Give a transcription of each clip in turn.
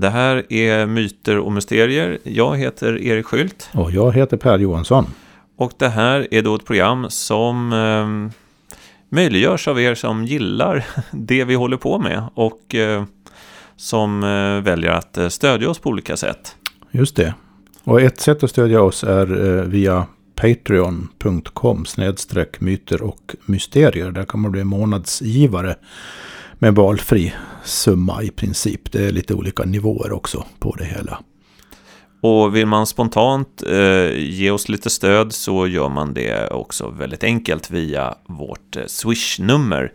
Det här är Myter och Mysterier. Jag heter Erik Skylt. Och jag heter Per Johansson. Och det här är då ett program som eh, möjliggörs av er som gillar det vi håller på med och eh, som eh, väljer att eh, stödja oss på olika sätt. Just det. Och ett sätt att stödja oss är eh, via patreon.com snedstreck myter och mysterier. Där kan man bli månadsgivare med valfri summa i princip. Det är lite olika nivåer också på det hela. Och vill man spontant eh, ge oss lite stöd så gör man det också väldigt enkelt via vårt eh, Swish-nummer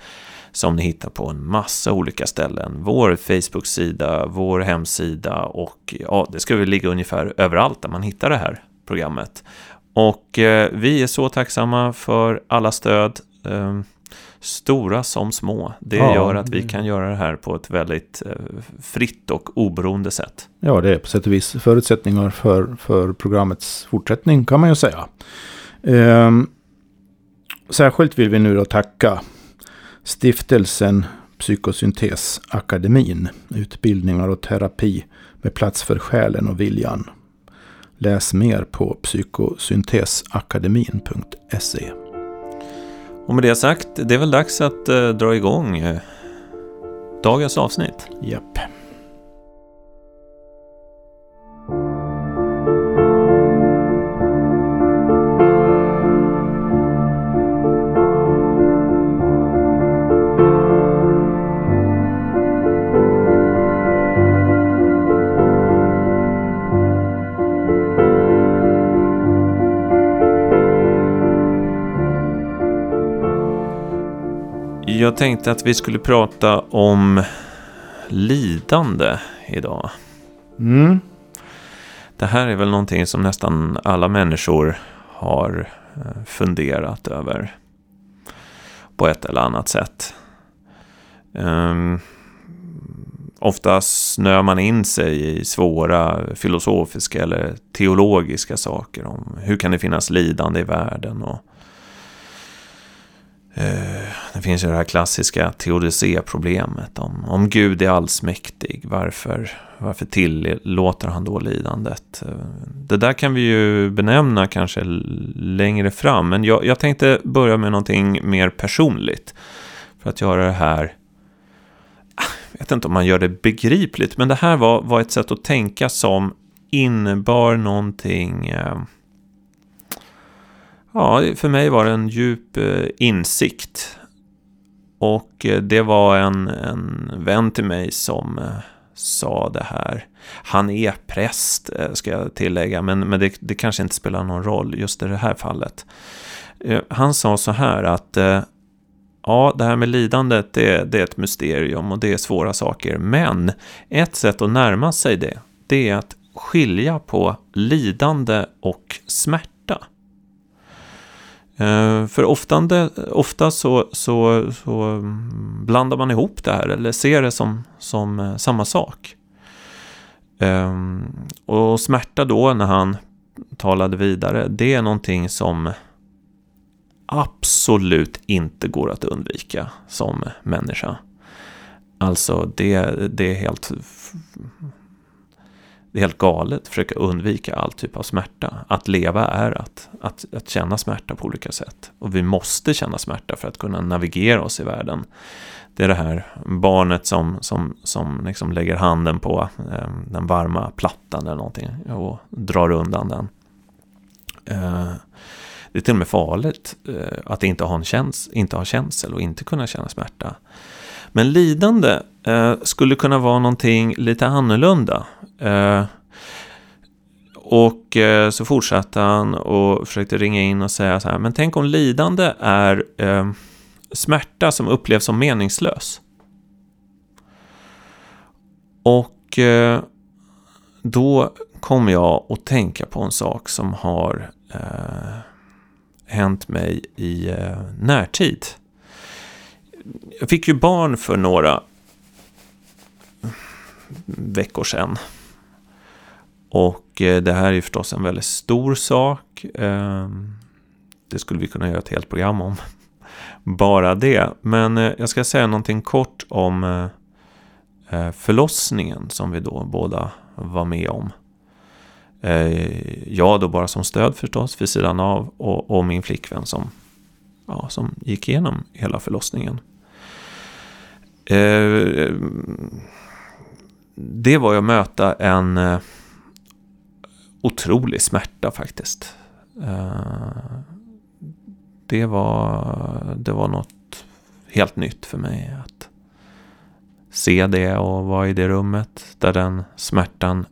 som ni hittar på en massa olika ställen. Vår Facebook-sida, vår hemsida och ja, det ska väl ligga ungefär överallt där man hittar det här programmet. Och eh, vi är så tacksamma för alla stöd. Eh, stora som små. Det ja, gör att vi kan göra det här på ett väldigt eh, fritt och oberoende sätt. Ja, det är på sätt och vis förutsättningar för, för programmets fortsättning kan man ju säga. Eh, särskilt vill vi nu då tacka stiftelsen Psykosyntesakademin, utbildningar och terapi med plats för själen och viljan. Läs mer på psykosyntesakademin.se. Och med det sagt, det är väl dags att eh, dra igång eh, dagens avsnitt. Japp. Jag tänkte att vi skulle prata om lidande idag. Mm. Det här är väl någonting som nästan alla människor har eh, funderat över på ett eller annat sätt. Um, oftast snör man in sig i svåra filosofiska eller teologiska saker om hur kan det finnas lidande i världen och Eh, det finns ju det här klassiska teodicéproblemet. om, om Gud är allsmäktig, varför, varför tillåter han då lidandet? Eh, det där kan vi ju benämna kanske längre fram, men jag, jag tänkte börja med någonting mer personligt. För att göra det här, jag vet inte om man gör det begripligt, men det här var, var ett sätt att tänka som innebar någonting eh, Ja, för mig var det en djup eh, insikt. Och eh, det var en, en vän till mig som eh, sa det här. Han är präst, ska jag tillägga, men, men det, det kanske inte spelar någon roll just i det här fallet. Han sa så här att ja, det här med lidandet, det, det är ett mysterium och det är svåra saker. Men ett sätt att närma sig det, det är att skilja på lidande och smärta. Eh, för oftande, ofta så, så, så mm, blandar man ihop det här eller ser det som, som eh, samma sak. Ehm, och smärta då när han talade vidare, det är någonting som absolut inte går att undvika som människa. Alltså det, det är helt det är helt galet att försöka undvika all typ av smärta. Att leva är att, att, att känna smärta på olika sätt. Och vi måste känna smärta för att kunna navigera oss i världen. Det är det här barnet som, som, som liksom lägger handen på eh, den varma plattan eller någonting och drar undan den. Eh, det är till och med farligt eh, att inte ha, en käns inte ha känsel och inte kunna känna smärta. Men lidande eh, skulle kunna vara någonting lite annorlunda. Eh, och eh, så fortsatte han och försökte ringa in och säga så här, men tänk om lidande är eh, smärta som upplevs som meningslös. Och eh, då kom jag att tänka på en sak som har eh, hänt mig i eh, närtid. Jag fick ju barn för några veckor sedan. Och eh, det här är ju förstås en väldigt stor sak. Ehm, det skulle vi kunna göra ett helt program om. Bara det. Men eh, jag ska säga någonting kort om eh, förlossningen som vi då båda var med om. Jag då bara som stöd förstås vid sidan av och, och min flickvän som, ja, som gick igenom hela förlossningen. Eh, eh, det var ju att möta en eh, otrolig smärta faktiskt. Eh, det, var, det var något helt nytt för mig att se det och vara i det rummet där den smärtan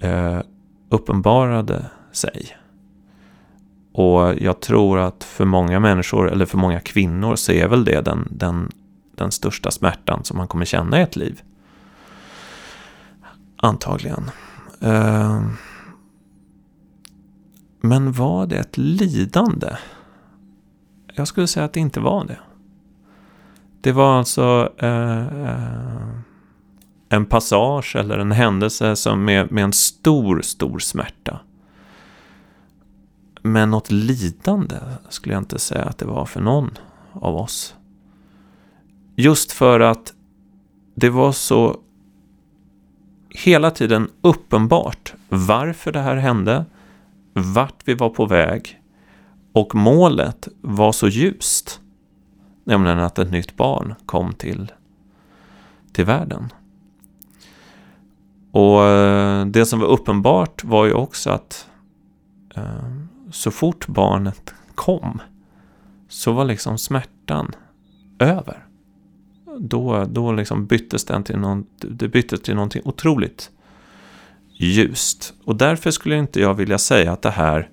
eh, uppenbarade sig. Och jag tror att för många människor, eller för många kvinnor, så är väl det den, den, den största smärtan som man kommer känna i ett liv. Antagligen. Ehm. Men var det ett lidande? Jag skulle säga att det inte var det. Det var alltså eh, eh, en passage eller en händelse som med, med en stor, stor smärta. Men något lidande skulle jag inte säga att det var för någon av oss. Just för att det var så hela tiden uppenbart varför det här hände, vart vi var på väg och målet var så ljust. Nämligen att ett nytt barn kom till, till världen. Och eh, det som var uppenbart var ju också att eh, så fort barnet kom så var liksom smärtan över. Då, då liksom byttes den till, någon, det byttes till någonting otroligt ljust. Och därför skulle inte jag vilja säga att det här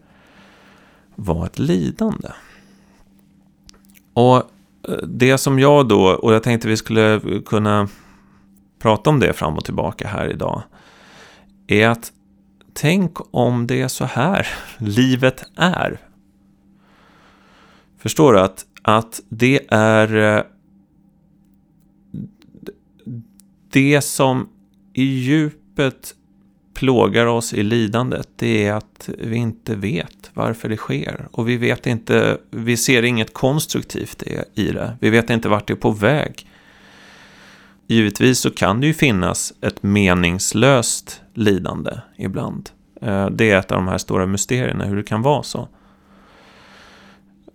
var ett lidande. Och eh, det som jag då, och jag tänkte vi skulle kunna prata om det fram och tillbaka här idag, är att tänk om det är så här livet är. Förstår du att, att det är eh, det som i djupet plågar oss i lidandet, det är att vi inte vet varför det sker. Och vi vet inte, vi ser inget konstruktivt i det. Vi vet inte vart det är på väg. Givetvis så kan det ju finnas ett meningslöst lidande ibland. Eh, det är ett av de här stora mysterierna, hur det kan vara så.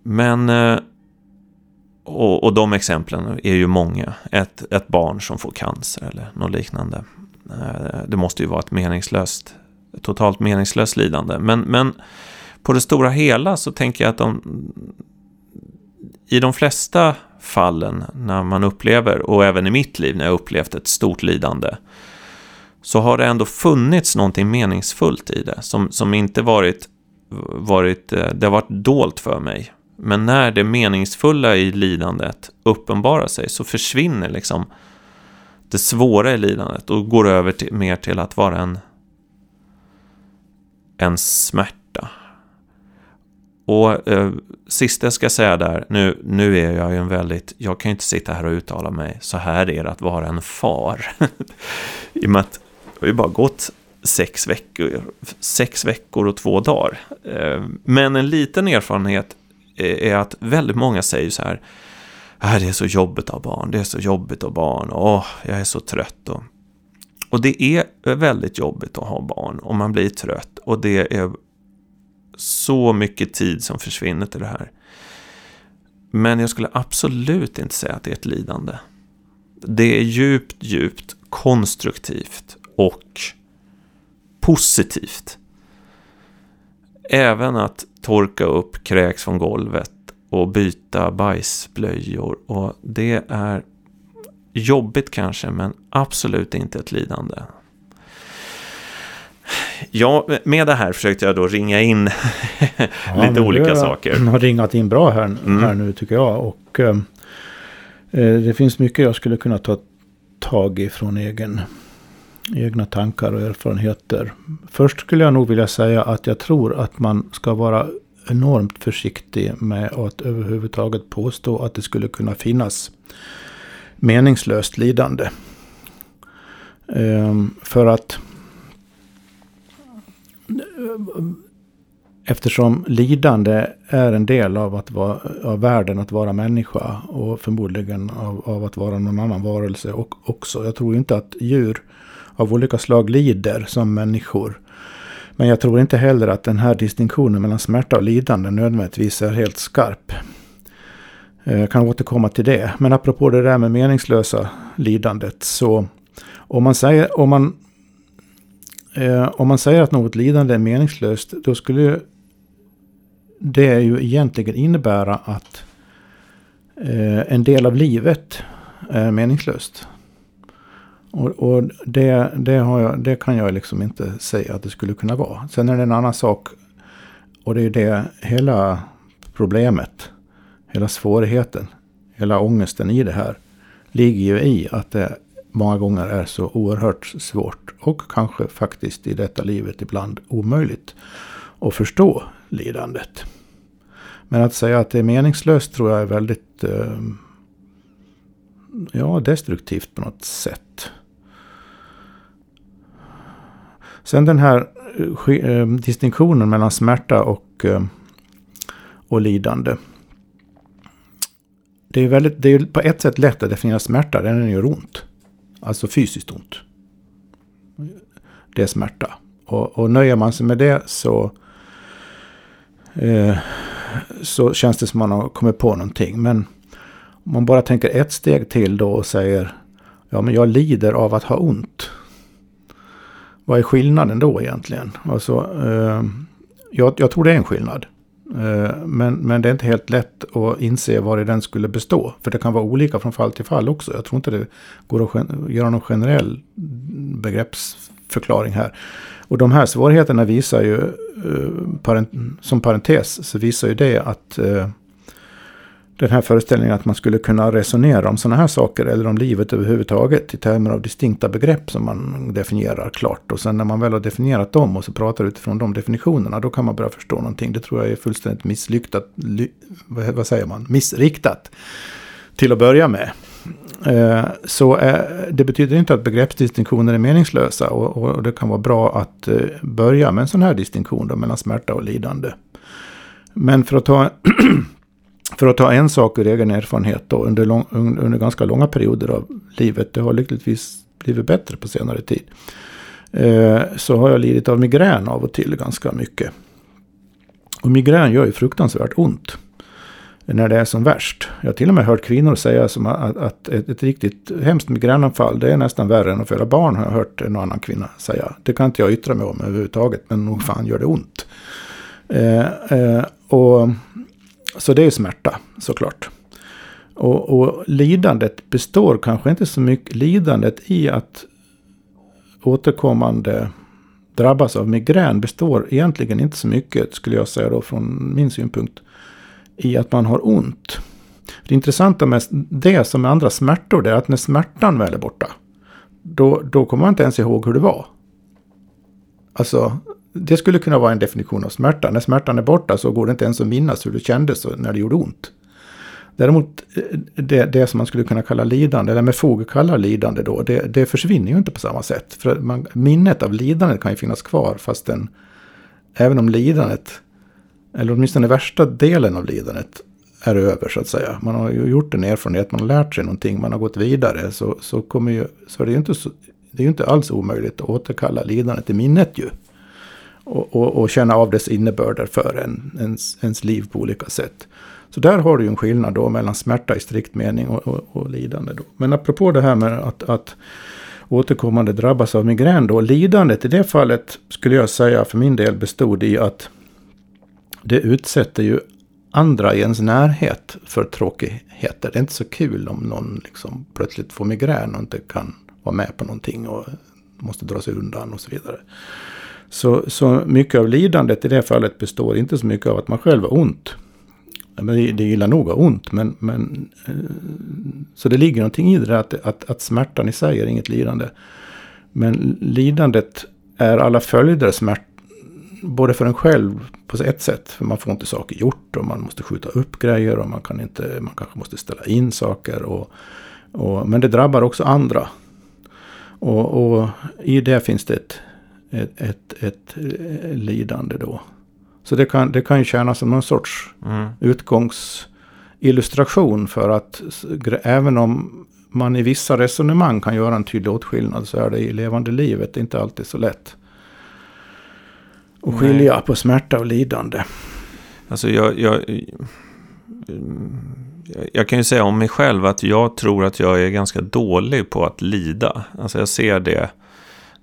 Men, eh, och, och de exemplen är ju många. Ett, ett barn som får cancer eller något liknande. Eh, det måste ju vara ett meningslöst, totalt meningslöst lidande. Men, men på det stora hela så tänker jag att de, i de flesta fallen när man upplever, och även i mitt liv när jag upplevt ett stort lidande, så har det ändå funnits någonting meningsfullt i det som, som inte varit, varit, eh, det har varit dolt för mig. Men när det meningsfulla i lidandet uppenbarar sig så försvinner liksom det svåra i lidandet och går över till, mer till att vara en, en smärta. Och eh, sista jag ska säga där, nu, nu är jag ju en väldigt, jag kan ju inte sitta här och uttala mig, så här är det att vara en far. I och med att det har ju bara gått sex veckor, sex veckor och två dagar. Eh, men en liten erfarenhet Eh, är att väldigt många säger så här, äh, det är så jobbigt att ha barn, det är så jobbigt att ha barn, åh, jag är så trött. Och, och det är väldigt jobbigt att ha barn och man blir trött och det är så mycket tid som försvinner till det här. Men jag skulle absolut inte säga att det är ett lidande. Det är djupt, djupt konstruktivt och positivt. Även att torka upp kräks från golvet och byta bajsblöjor. Och det är jobbigt kanske, men absolut inte ett lidande. Ja, med det här försökte jag då ringa in ja, lite olika saker. har ringat in bra här, mm. här nu tycker jag. Och eh, eh, det finns mycket jag skulle kunna ta tag i från egen, egna tankar och erfarenheter. Först skulle jag nog vilja säga att jag tror att man ska vara enormt försiktig med att överhuvudtaget påstå att det skulle kunna finnas meningslöst lidande. Ehm, för att Eftersom lidande är en del av, att vara, av världen att vara människa och förmodligen av, av att vara någon annan varelse och, också. Jag tror inte att djur av olika slag lider som människor. Men jag tror inte heller att den här distinktionen mellan smärta och lidande nödvändigtvis är helt skarp. Eh, jag kan återkomma till det. Men apropå det där med meningslösa lidandet så om man säger, om man, eh, om man säger att något lidande är meningslöst då skulle det är ju egentligen innebära att eh, en del av livet är meningslöst. Och, och det, det, jag, det, kan jag liksom inte säga att det skulle kunna vara. Sen är det en annan sak. Och det är det hela problemet. Hela svårigheten. Hela ångesten i det här. Ligger ju i att det många gånger är så oerhört svårt. Och kanske faktiskt i detta livet ibland omöjligt. Att förstå lidandet. Men att säga att det är meningslöst tror jag är väldigt eh, ja, destruktivt på något sätt. Sen den här eh, ehm, distinktionen mellan smärta och, eh, och lidande. Det är, väldigt, det är på ett sätt lätt att definiera smärta, den gör ont. Alltså fysiskt ont. Det är smärta. Och, och nöjer man sig med det så, eh, så känns det som man har kommit på någonting. Men om man bara tänker ett steg till då och säger ja men jag lider av att ha ont. Vad är skillnaden då egentligen? Alltså, eh, jag, jag, tror det är en skillnad. Eh, men, men det är inte helt lätt att inse var den skulle bestå. För det kan vara olika från fall till fall också. Jag tror inte det går att göra någon generell förklaring här. Och de här svårigheterna visar ju, eh, som parentes, så visar ju det att eh, den här föreställningen att man skulle kunna resonera om sådana här saker eller om livet överhuvudtaget i termer av distinkta begrepp som man definierar klart. Och sen när man väl har definierat dem och så pratar utifrån de definitionerna då kan man börja förstå någonting. Det tror jag är fullständigt misslyckat, vad säger man, missriktat till att börja med. Eh, så eh, det betyder inte att begreppsdistinktioner är meningslösa och det kan vara bra att eh, börja med en sån här distinktion mellan smärta och lidande. Men för att ta för att ta en sak ur egen erfarenhet då, under, lång, under ganska långa perioder av livet, det har lyckligtvis blivit bättre på senare tid. Eh, så har jag lidit av migrän av och till ganska mycket. Och migrän gör ju fruktansvärt ont. När det är som värst. Jag har till och med hört kvinnor säga som att, att ett, ett, riktigt hemskt migränanfall det är nästan värre än att föda barn. Har jag hört en annan kvinna säga. Det kan inte jag yttra mig om överhuvudtaget. Men nog fan gör det ont. Eh, eh, och så det är smärta såklart. Och, och lidandet består kanske inte så mycket. Lidandet i att återkommande drabbas av migrän består egentligen inte så mycket, skulle jag säga då från min synpunkt, i att man har ont. Det intressanta med det som med andra smärtor, det är att när smärtan väl är borta, då, då kommer man inte ens ihåg hur det var. Alltså, det skulle kunna vara en definition av smärta. När smärtan är borta så går det inte ens att minnas hur det kändes när det gjorde ont. Däremot eh, det, det som man skulle kunna kalla lidande, eller med fog kalla lidande då, det, det försvinner ju inte på samma sätt. För man, minnet av lidandet kan ju finnas kvar fast den, även om lidandet, eller åtminstone värsta delen av lidandet, är över så att säga. Man har ju gjort en erfarenhet, man har lärt sig någonting, man har gått vidare. Så, så, kommer ju, så är det ju inte, så, det är ju inte alls omöjligt att återkalla lidandet i minnet ju och, och, och, känna av dess innebörder för en, ens, ens liv på olika sätt. Så där har du ju en skillnad då mellan smärta i strikt mening och, och, och lidande. Då. Men apropå det här med att, att återkommande drabbas av migrän då. Lidandet i det fallet skulle jag säga för min del bestod i att det utsätter ju andra i ens närhet för tråkigheter. Det är inte så kul om någon liksom plötsligt får migrän och inte kan vara med på någonting och måste dra sig undan och så vidare. Så, så mycket av lidandet i det fallet består inte så mycket av att man själv har ont. Men det, är illa nog att ha ont. Men, men, eh, så det ligger någonting i det där att, att, att smärtan i sig är inget lidande. Men lidandet är alla följder smärta både för en själv på ett sätt. För man får inte saker gjort och man måste skjuta upp grejer och man, kan inte, man kanske måste ställa in saker. Och, och, men det drabbar också andra. Och, och i det finns det ett, ett, ett, ett eh, lidande då. Så det kan, det kan ju tjäna som någon sorts Mm. utgångsillustration för att även om man i vissa resonemang kan göra en tydlig åtskillnad så är det i levande livet inte alltid så lätt. Nej. skilja på smärta och lidande. Alltså jag, jag, jag, jag kan ju säga om mig själv att jag tror att jag är ganska dålig på att lida. Alltså jag ser det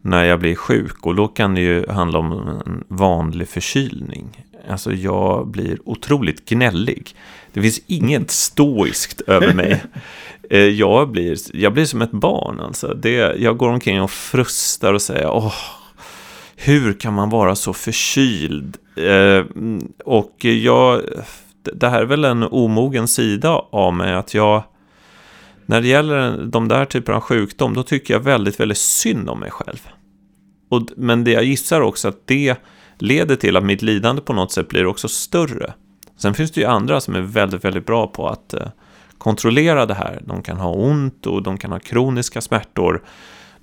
när jag blir sjuk och då kan det ju handla om en vanlig förkylning. Alltså jag blir otroligt gnällig. Det finns inget stoiskt över mig. Eh, Jag blir, jag blir som ett barn alltså. Det, jag går omkring och frustar och säger åh, hur kan man vara så förkyld? Eh, och jag, det här är väl en omogen sida av mig att jag, när det gäller de där typerna av sjukdom, då tycker jag väldigt, väldigt synd om mig själv. Och, men det jag gissar också att det leder till att mitt lidande på något sätt blir också större. Sen finns det ju andra som är väldigt, väldigt bra på att eh, kontrollera det här. De kan ha ont och de kan ha kroniska smärtor.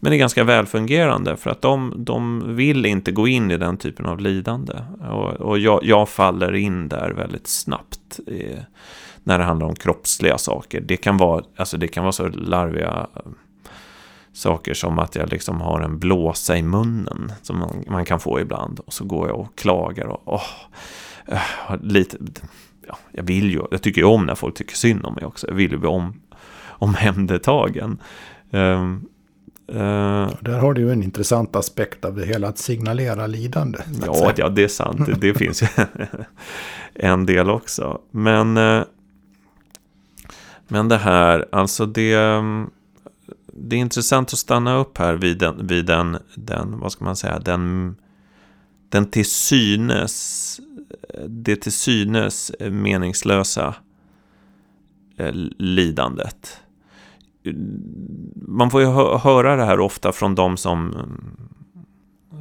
Men är ganska välfungerande för att de, de vill inte gå in i den typen av lidande. Och, och jag, jag faller in där väldigt snabbt i, när det handlar om kroppsliga saker. Det kan vara, alltså det kan vara så larviga eh, saker som att jag liksom har en blåsa i munnen som man, man kan få ibland. Och så går jag och klagar och åh, eh, lite, ja, jag vill ju, jag tycker ju om när folk tycker synd om mig också. Jag vill ju bli om, omhändertagen. Um, Uh, Där har du ju en intressant aspekt av det hela, att signalera lidande. ja, ja, det är sant. Det, det finns ju en del också. Men, eh, men det här, alltså det, mm, det är intressant att stanna upp här vid den, vid den, den vad ska man säga, den, den till synes, det till synes meningslösa eh, lidandet man får ju hö höra det här ofta från de som,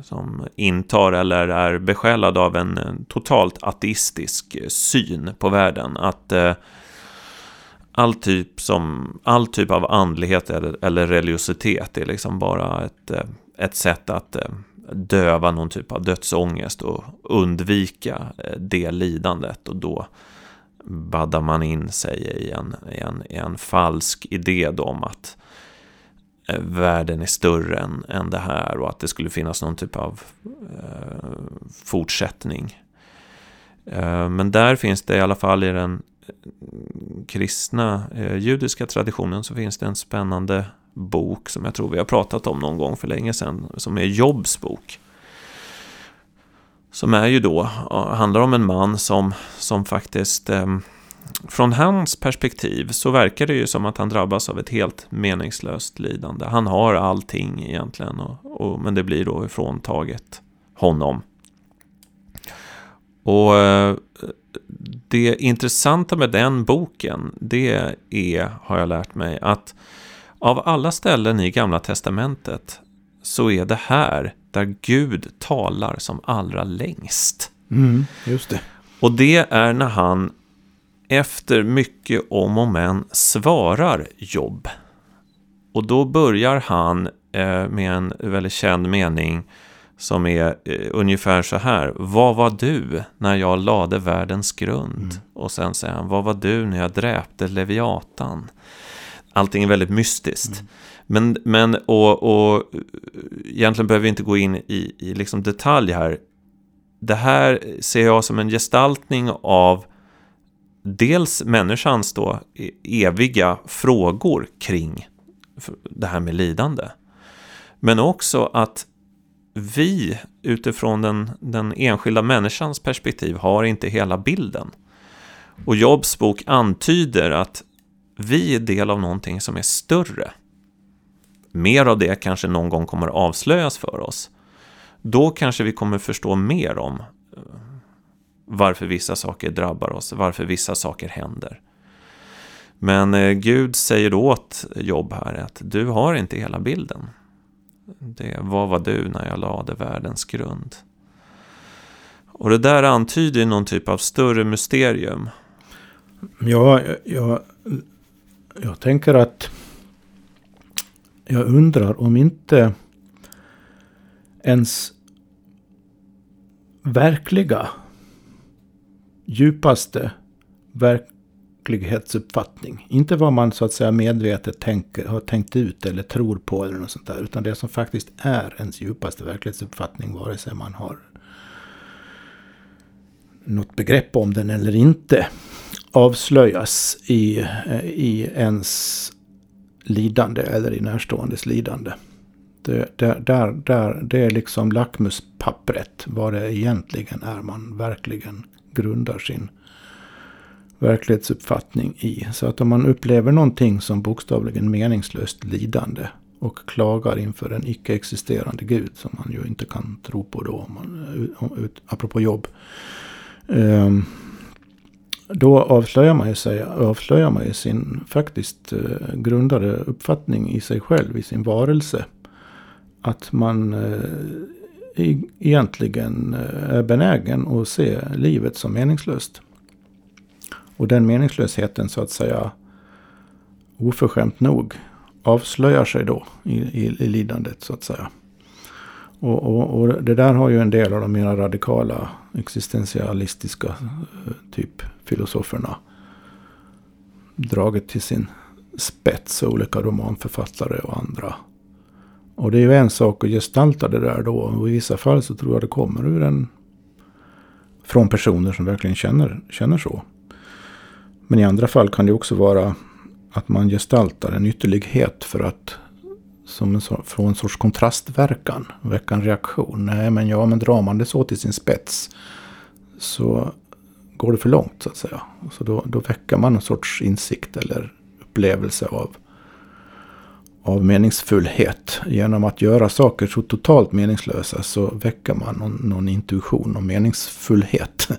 som intar eller är besjälade av en totalt ateistisk syn på världen. Att eh, all, typ som, all typ av andlighet eller, eller religiositet är liksom bara ett, eh, ett sätt att eh, döva någon typ av dödsångest och undvika eh, det lidandet. Och då baddar man in sig i en, i en, i en falsk idé då om att eh, världen är större än, än det här och att det skulle finnas någon typ av eh, fortsättning. Eh, men där finns det i alla fall i den mm, kristna eh, judiska traditionen så finns det en spännande bok som jag tror vi har pratat om någon gång för länge sedan som är Jobs bok. Som är ju då, handlar om en man som, som faktiskt, eh, från hans perspektiv så verkar det ju som att han drabbas av ett helt meningslöst lidande. Han har allting egentligen, och, och, men det blir då ifråntaget honom. Och eh, det intressanta med den boken, det är, har jag lärt mig, att av alla ställen i Gamla Testamentet så är det här där Gud talar som allra längst. Mm, just det. Och det är när han efter mycket om och men svarar jobb. Och då börjar han eh, med en väldigt känd mening som är eh, ungefär så här. Vad var du när jag lade världens grund? Mm. Och sen säger han, vad var du när jag dräpte Leviatan? Allting är väldigt mystiskt. Mm. Men, men och, och egentligen behöver vi inte gå in i, i liksom detalj här. Det här ser jag som en gestaltning av dels människans då e, eviga frågor kring det här med lidande. Men också att vi utifrån den, den enskilda människans perspektiv har inte hela bilden. Och Jobs bok antyder att vi är del av någonting som är större. Mer av det kanske någon gång kommer avslöjas för oss. Då kanske vi kommer förstå mer om eh, varför vissa saker drabbar oss, varför vissa saker händer. Men eh, Gud säger åt Jobb här att du har inte hela bilden. Det, vad var du när jag lade världens grund? Och det där antyder någon typ av större mysterium. Ja, jag, jag tänker att jag undrar om inte ens verkliga djupaste verklighetsuppfattning. Inte vad man så att säga medvetet tänker, har tänkt ut eller tror på eller något sånt där. Utan det som faktiskt är ens djupaste verklighetsuppfattning. Vare sig man har något begrepp om den eller inte. Avslöjas i, eh, i ens lidande eller i närståendes lidande. Det, det, där, där, det är liksom lackmuspappret vad det egentligen är man verkligen grundar sin verklighetsuppfattning i. Så att om man upplever någonting som bokstavligen meningslöst lidande och klagar inför en icke-existerande gud som man ju inte kan tro på då, om man, eh, apropå jobb. Um, då avslöjar man ju, sig, avslöjar man ju sin faktiskt eh, grundade uppfattning i sig själv, i sin varelse. Att man eh, egentligen eh, är benägen att se livet som meningslöst. Och den meningslösheten så att säga oförskämt nog avslöjar sig då i, i, i lidandet så att säga. Och, och, och, det där har ju en del av de mer radikala existentialistiska typ filosoferna dragit till sin spets. Olika romanförfattare och andra. Och det är ju en sak att gestalta det där då. Och i vissa fall så tror jag det kommer ur en... Från personer som verkligen känner, känner så. Men i andra fall kan det också vara att man gestaltar en ytterlighet för att som en, få en sorts kontrastverkan, väcka en reaktion. Nej, men ja, men drar man det så till sin spets så går det för långt så att säga. Så då, då väcker man en sorts insikt eller upplevelse av av meningsfullhet. Genom att göra saker så totalt meningslösa så väcker man någon, någon intuition om meningsfullhet.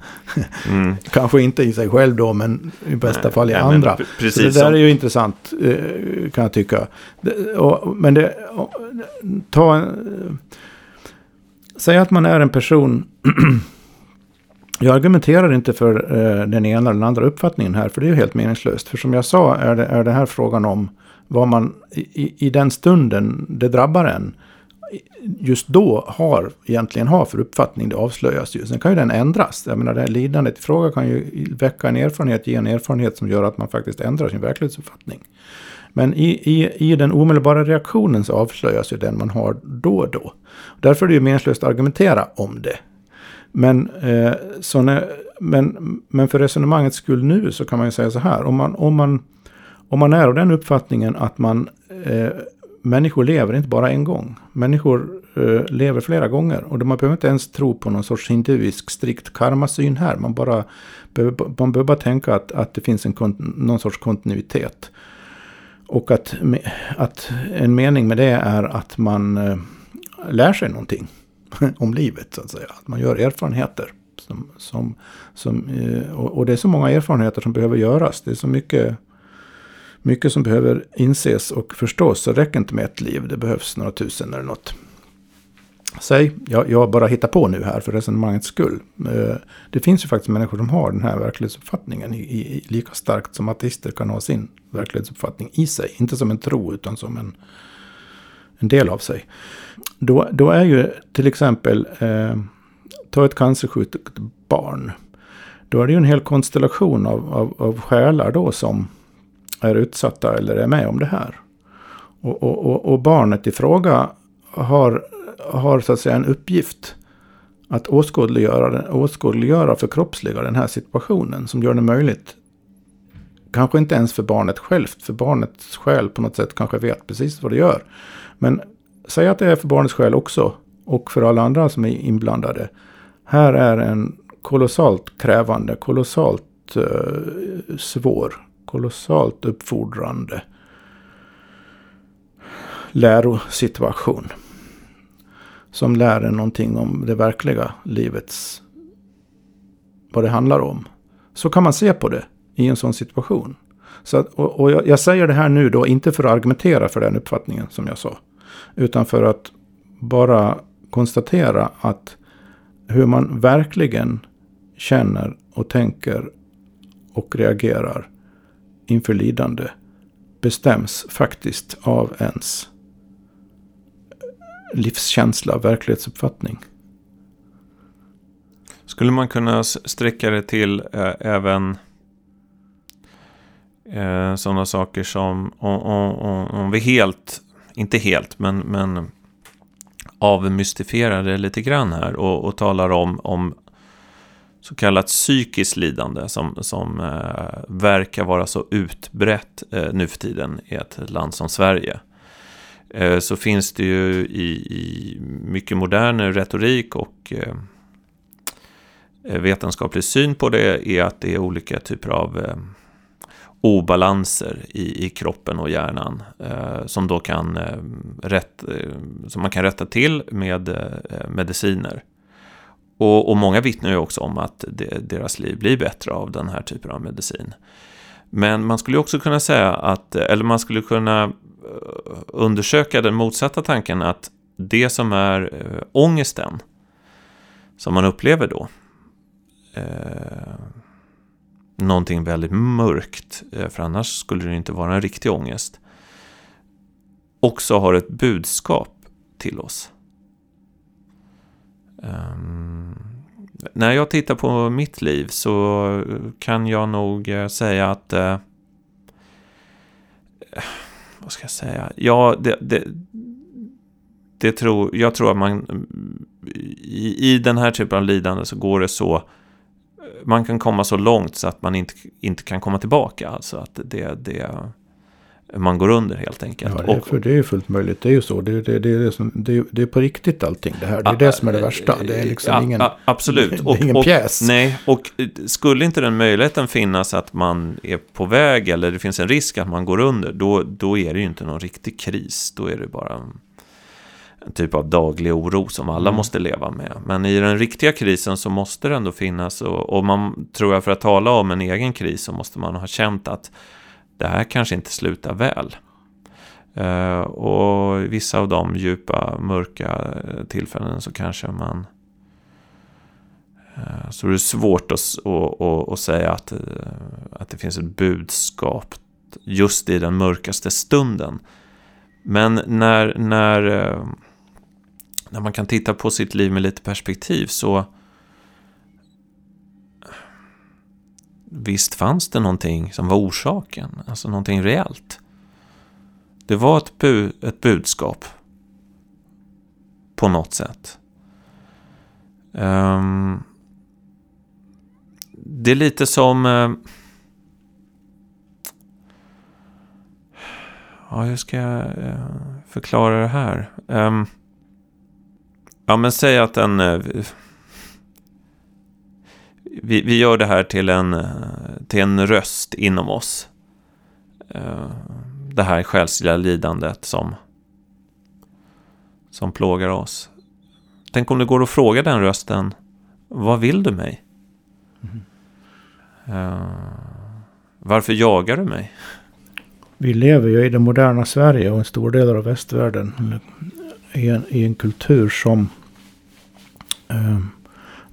Mm. Kanske inte i sig själv då, men i bästa Nej, fall i ja, andra. Precis så det där som... är ju intressant, eh, kan jag tycka. men det, ta en, Säg att man är en person Jag argumenterar inte för eh, den ena eller den andra uppfattningen här, för det är ju helt meningslöst. För som jag sa är det, är det här frågan om vad man i, i den stunden det drabbar en just då har, egentligen har för uppfattning, det avslöjas ju. Sen kan ju den ändras. Jag menar det här lidandet i fråga kan ju väcka en erfarenhet, ge en erfarenhet som gör att man faktiskt ändrar sin verklighetsuppfattning. Men i, i, i den omedelbara reaktionen så avslöjas ju den man har då och då. Därför är det ju meningslöst att argumentera om det. Men, eh, så när, men, men för resonemangets skull nu så kan man ju säga så här. Om man, om man om man är av den uppfattningen att man eh, människor lever inte bara en gång. Människor eh, lever flera gånger. Och man behöver inte ens tro på någon sorts hinduisk strikt karmasyn här. Man, bara, man behöver bara tänka att, att det finns en, någon sorts kontinuitet. Och att, att en mening med det är att man eh, lär sig någonting om livet. så att säga. Att man gör erfarenheter. Som, som, som, eh, och det är så många erfarenheter som behöver göras. Det är så mycket mycket som behöver inses och förstås. Så det räcker inte med ett liv. Det behövs några tusen eller något. Säg, jag, jag bara hittar på nu här för resonemangets skull. Eh, det finns ju faktiskt människor som har den här verklighetsuppfattningen i, i, lika starkt som ateister kan ha sin verklighetsuppfattning i sig. Inte som en tro utan som en, en del av sig. Då, då är ju till exempel, eh, ta ett cancersjukt barn. Då är det ju en hel konstellation av, av, av själar då som är utsatta eller är med om det här. Och, och, och barnet i fråga har, har så att säga en uppgift att åskådliggöra, åskådliggöra förkroppsliga den här situationen som gör det möjligt. Kanske inte ens för barnet självt, för barnets själ på något sätt kanske vet precis vad det gör. Men säg att det är för barnets skäl också och för alla andra som är inblandade. Här är en kolossalt krävande, kolossalt eh, svår kolossalt uppfordrande lärosituation. Som lär en någonting om det verkliga livets, vad det handlar om. Så kan man se på det i en sån situation. Så att, och, och jag, jag, säger det här nu då inte för att argumentera för den uppfattningen som jag sa. Utan för att bara konstatera att hur man verkligen känner och tänker och reagerar inför lidande bestäms faktiskt av ens livskänsla, verklighetsuppfattning. Skulle man kunna sträcka det till eh, även eh, sådana saker som om, om, om, vi helt, inte helt, men, men avmystifierar det lite grann här och, och talar om, om så kallat psykiskt lidande som, som eh, verkar vara så utbrett eh, nu för tiden i ett land som Sverige. Eh, så finns det ju i, i mycket modern retorik och eh, vetenskaplig syn på det är att det är olika typer av eh, obalanser i, i kroppen och hjärnan eh, som då kan, eh, rätt, eh, som man kan rätta till med eh, mediciner. Och, och många vittnar ju också om att det, deras liv blir bättre av den här typen av medicin. Men man skulle också kunna säga att, eller man skulle kunna undersöka den motsatta tanken att det som är ångesten som man upplever då, eh, någonting väldigt mörkt, eh, för annars skulle det inte vara en riktig ångest, också har ett budskap till oss. Um, när jag tittar på mitt liv så kan jag nog eh, säga att... Uh, vad ska jag säga? Ja, det, det, det tror, jag tror att man... I, I den här typen av lidande så går det så... Man kan komma så långt så att man inte, inte kan komma tillbaka. Alltså att det... det man går under helt enkelt. Ja, det, är, för det är fullt möjligt. Det är ju så. Det, det, det, är, det, som, det, det är på riktigt allting det här. Det är det som är det värsta. Det är liksom ja, ingen, absolut. Det är ingen och, pjäs. nej, och skulle inte den möjligheten finnas att man är på väg eller det finns en risk att man går under, då, då är det ju inte någon riktig kris. Då är det bara en typ av daglig oro som alla mm. måste leva med. Men i den riktiga krisen så måste det ändå finnas, och, och man tror jag för att tala om en egen kris så måste man ha känt att det här kanske inte slutar väl. Uh, och vissa av de djupa, mörka tillfällen så kanske man... Uh, så det är svårt att, att, att, att säga att, att det finns ett budskap just i den mörkaste stunden. Men när, när, när man kan titta på sitt liv med lite perspektiv så visst fanns det någonting som var orsaken, alltså någonting reellt. Det var ett, bu ett budskap på något sätt. Um, det är lite som... Uh, ja, hur ska jag uh, förklara det här? Um, ja, men säg att en... Uh, vi, vi gör det här till en, till en röst inom oss. Eh, det här själsliga lidandet som, som plågar oss. Tänk om det går att fråga den rösten, vad vill du mig? Mm. varför jagar du mig? Vi lever ju i det moderna Sverige och en stor del av västvärlden i en, i en kultur som eh,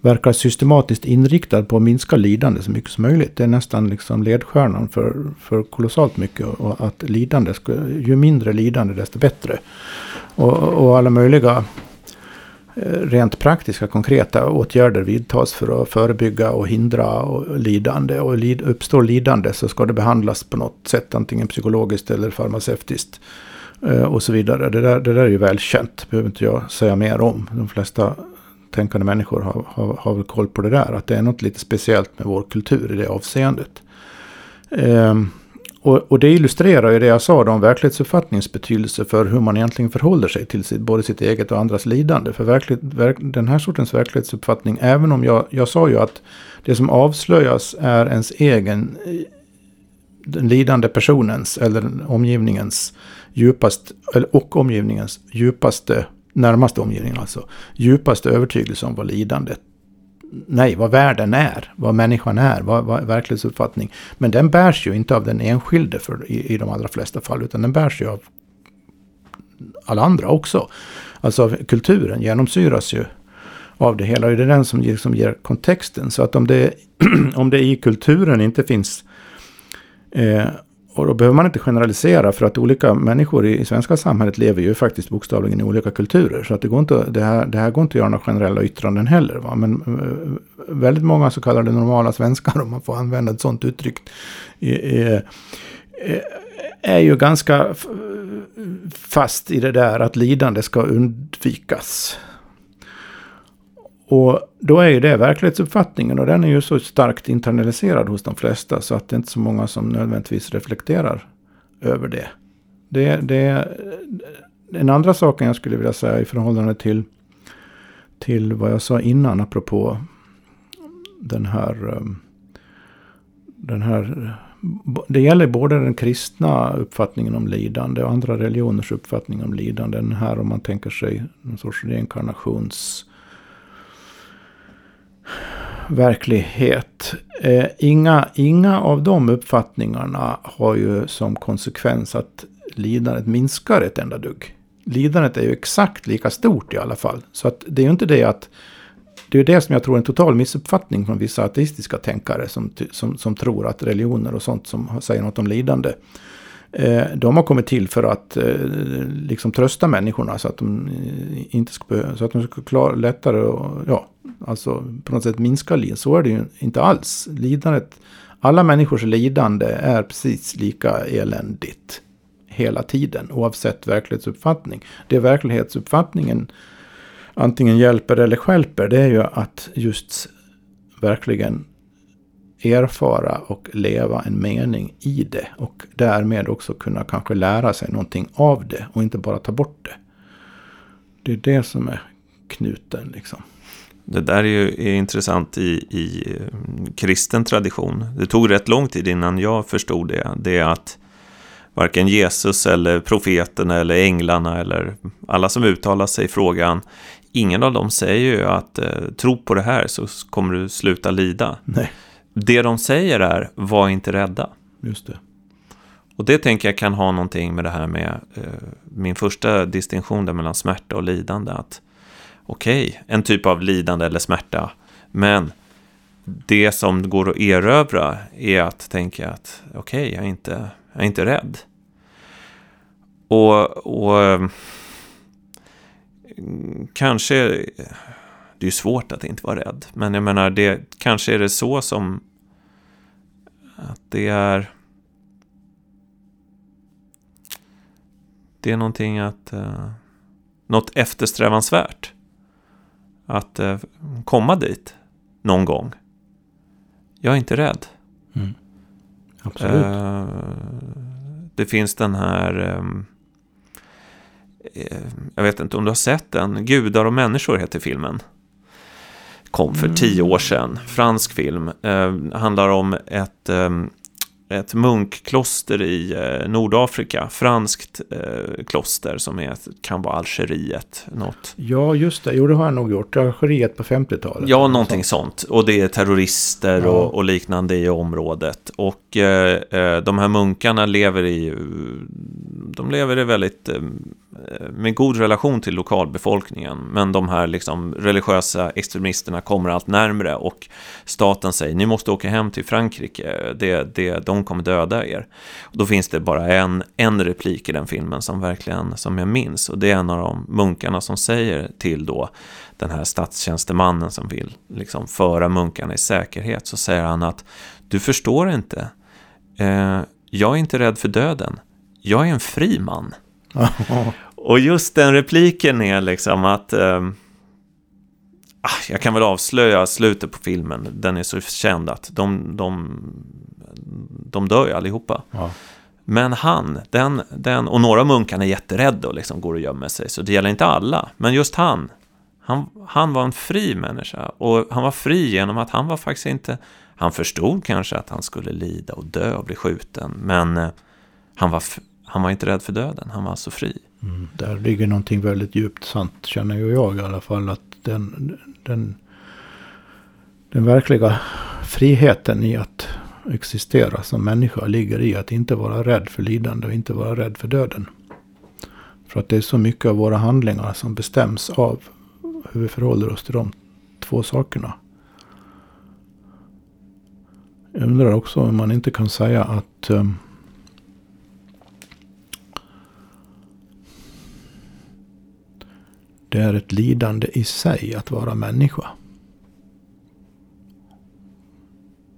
verkar systematiskt inriktad på att minska lidande så mycket som möjligt. Det är nästan liksom ledstjärnan för, för kolossalt mycket. Och att lidande, ska, ju mindre lidande desto bättre. Och, och alla möjliga eh, rent praktiska konkreta åtgärder vidtas för att förebygga och hindra och lidande. Och lid, uppstår lidande så ska det behandlas på något sätt, antingen psykologiskt eller farmaceutiskt. Eh, och så vidare. Det där, det där är ju välkänt, det behöver inte jag säga mer om. De flesta tänkande människor har, har, har väl koll på det där. Att det är något lite speciellt med vår kultur i det avseendet. Ehm, och, och, det illustrerar ju det jag sa om verklighetsuppfattningens betydelse för hur man egentligen förhåller sig till sitt, både sitt eget och andras lidande. För verklig, verk, den här sortens verklighetsuppfattning, även om jag, jag sa ju att det som avslöjas är ens egen, eh, den lidande personens eller omgivningens djupast, och omgivningens djupaste närmaste omgivningen alltså, djupaste övertygelse om vad lidandet nej, vad världen är, vad människan är, vad, vad verklighetsuppfattning. Men den bärs ju inte av den enskilde för, i, i de allra flesta fall, utan den bärs ju av alla andra också. Alltså kulturen genomsyras ju av det hela. Och det är den som liksom ger kontexten. Så att om det, om det i kulturen inte finns eh, och då behöver man inte generalisera för att olika människor i, i svenska samhället lever ju faktiskt bokstavligen i olika kulturer. Så att det, går inte, det, här, det här går inte att göra några generella yttranden heller. Va? Men eh, väldigt många så kallade normala svenskar, om man får använda ett sånt uttryck, är, eh, är ju ganska fast i det där att lidande ska undvikas. Och då är ju det verklighetsuppfattningen och den är ju så starkt internaliserad hos de flesta så att det är inte så många som nödvändigtvis reflekterar över det. Det, det den andra saken jag skulle vilja säga i förhållande till, till vad jag sa innan apropå den här, um, den här det gäller både den kristna uppfattningen om lidande och andra religioners uppfattning om lidande. Den här om man tänker sig någon sorts reinkarnations verklighet. Eh, inga, inga av de uppfattningarna har ju som konsekvens att lidandet minskar ett enda dugg. Lidandet är ju exakt lika stort i alla fall. Så att det är ju inte det att... Det är det som jag tror är en total missuppfattning från vissa ateistiska tänkare som, som, som tror att religioner och sånt som säger något om lidande eh, de har kommit till för att eh, liksom trösta människorna så att de eh, inte ska, så att de ska klara lättare och ja, alltså på något sätt minska lidande. Så är det ju inte alls. Lidandet, alla människors lidande är precis lika eländigt hela tiden oavsett verklighetsuppfattning. Det verklighetsuppfattningen antingen hjälper eller skälper det är ju att just verkligen erfara och leva en mening i det. Och därmed också kunna kanske lära sig någonting av det och inte bara ta bort det. Det är det som är knuten liksom. Det där är ju är intressant i, i eh, kristen tradition. Det tog rätt lång tid innan jag förstod det. Det är att varken Jesus eller profeterna eller änglarna eller alla som uttalar sig i frågan, ingen av dem säger ju att eh, tro på det här så kommer du sluta lida. Nej. Det de säger är, var inte rädda. Just det. Och det tänker jag kan ha någonting med det här med eh, min första distinktion där mellan smärta och lidande. Att okej, okay, en typ av lidande eller smärta, men det som går att erövra är att tänka att okej, okay, jag, är inte, jag är inte rädd. Och, och ehm, kanske det är ju svårt att inte vara rädd. Men jag menar, det, kanske är det så som att det är... Det är någonting att... Uh, något eftersträvansvärt. Att uh, komma dit någon gång. Jag är inte rädd. Mm. Absolut. Uh, det finns den här... Um, jag vet inte om du har sett den. Gudar och människor heter filmen kom för tio år sedan. Fransk film. Eh, handlar om ett, eh, ett munkkloster i eh, Nordafrika. Franskt eh, kloster som är, kan vara Algeriet. Något. Ja, just det. Jo, det har jag nog gjort. Algeriet på 50-talet. Ja, någonting sånt. Och det är terrorister ja. och, och, liknande i området. Och eh, eh, de här munkarna lever i... De lever i väldigt med god relation till lokalbefolkningen. Men de här liksom religiösa extremisterna kommer allt närmre och staten säger ni måste åka hem till Frankrike, det, det, de kommer döda er. Och då finns det bara en, en replik i den filmen som verkligen, som jag minns. Och det är en av de munkarna som säger till då den här statstjänstemannen som vill liksom föra munkarna i säkerhet. Så säger han att du förstår inte, eh, jag är inte rädd för döden, jag är en fri man. Och just den repliken är liksom att... Eh, jag kan väl avslöja slutet på filmen. Den är så känd att de, de, de dör ju allihopa. Ja. Men han, den, den, och några munkarna är jätterädda och liksom går och gömmer sig. Så det gäller inte alla. Men just han, han, han var en fri människa. Och han var fri genom att han var faktiskt inte... Han förstod kanske att han skulle lida och dö och bli skjuten. Men eh, han var han var inte rädd för döden, han var alltså fri. Mm, där ligger någonting väldigt djupt sant, känner ju jag i alla fall. Att den, den, den verkliga friheten i att existera som människa ligger i att inte vara rädd för lidande och inte vara rädd för döden. För att det är så mycket av våra handlingar som bestäms av hur vi förhåller oss till de två sakerna. Jag undrar också om man inte kan säga att um, Det är ett lidande i sig att vara människa.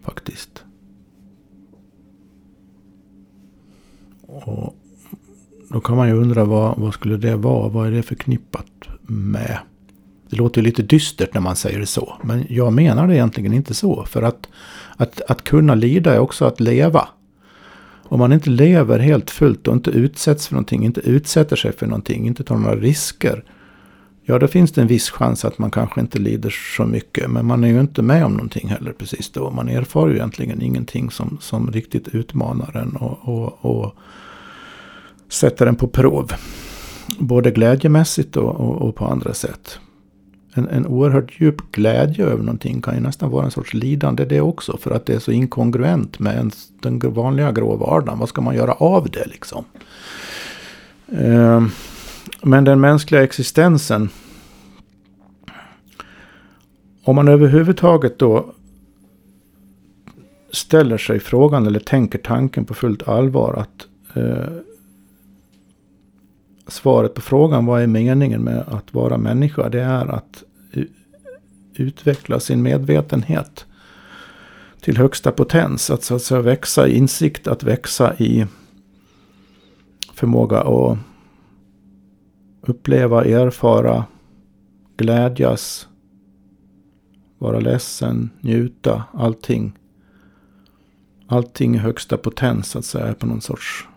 Faktiskt. Och då kan man ju undra vad, vad skulle det vara? Vad är det förknippat med? Det låter ju lite dystert när man säger det så. Men jag menar det egentligen inte så. För att, att, att kunna lida är också att leva. Om man inte lever helt fullt och inte utsätts för någonting, inte utsätter sig för någonting, inte tar några risker. Ja, då finns det en viss chans att man kanske inte lider så mycket. Men man är ju inte med om någonting heller precis då. Man erfar ju egentligen ingenting som, som riktigt utmanar en och, och, och sätter en på prov. Både glädjemässigt och, och, och på andra sätt. En, en oerhört djup glädje över någonting kan ju nästan vara en sorts lidande det också. För att det är så inkongruent med en, den vanliga grå vardagen. Vad ska man göra av det liksom? Uh, men den mänskliga existensen. Om man överhuvudtaget då ställer sig frågan eller tänker tanken på fullt allvar att eh, svaret på frågan vad är meningen med att vara människa? Det är att utveckla sin medvetenhet till högsta potens. Att så att säga växa i insikt, att växa i förmåga att uppleva, erfara, glädjas, vara ledsen, njuta, allting. Allting i högsta potens så att säga på någon sorts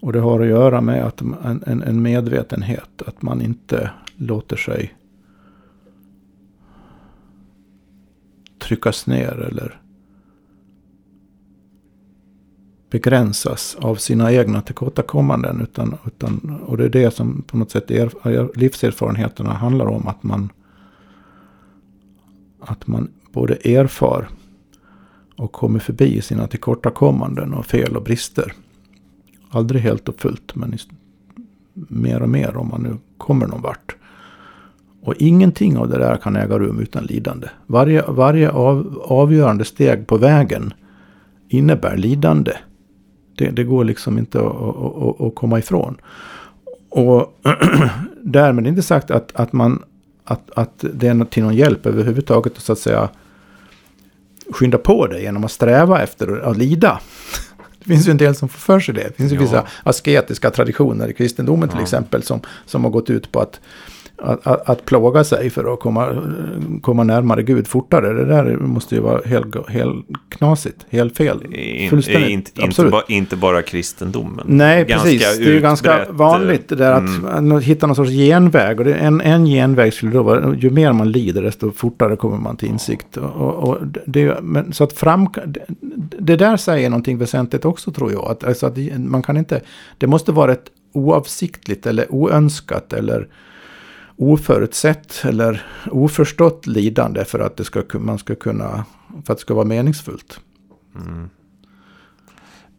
och det har att göra med att en, en, en medvetenhet. Att man inte låter sig tryckas ner eller begränsas av sina egna tillkortakommanden. Utan, utan, och det är det som på något sätt er, livserfarenheterna handlar om. Att man, att man både erfar och kommer förbi sina tillkortakommanden och fel och brister. Aldrig helt och fullt, men mer och mer om man nu kommer någon vart. Och ingenting av det där kan äga rum utan lidande. Varje, varje av, avgörande steg på vägen innebär lidande. Det, det går liksom inte att, att, komma ifrån. Och därmed inte sagt att, att, man, att, att det är till någon hjälp överhuvudtaget att så att säga skynda på det genom att sträva efter att lida. Det finns ju en del som får för sig det. Det finns ju ja. vissa asketiska traditioner i kristendomen till ja. exempel som, som har gått ut på att att, att, att, plåga sig för att komma, komma närmare Gud fortare. Det där måste ju vara helt, helt knasigt, helt fel. Fullständigt. Inte, inte, ba, inte bara kristendomen. Nej, ganska precis. Det är ju ganska vanligt det där att mm. hitta någon sorts genväg. Och det, en, en genväg skulle då vara, ju mer man lider desto fortare kommer man till insikt. Och, och det, men, så att fram, det, det där säger någonting väsentligt också tror jag. Att, alltså att man kan inte, det måste vara ett oavsiktligt eller oönskat eller oförutsett eller oförstått lidande för att det ska, man ska kunna, för att det ska vara meningsfullt. Mm.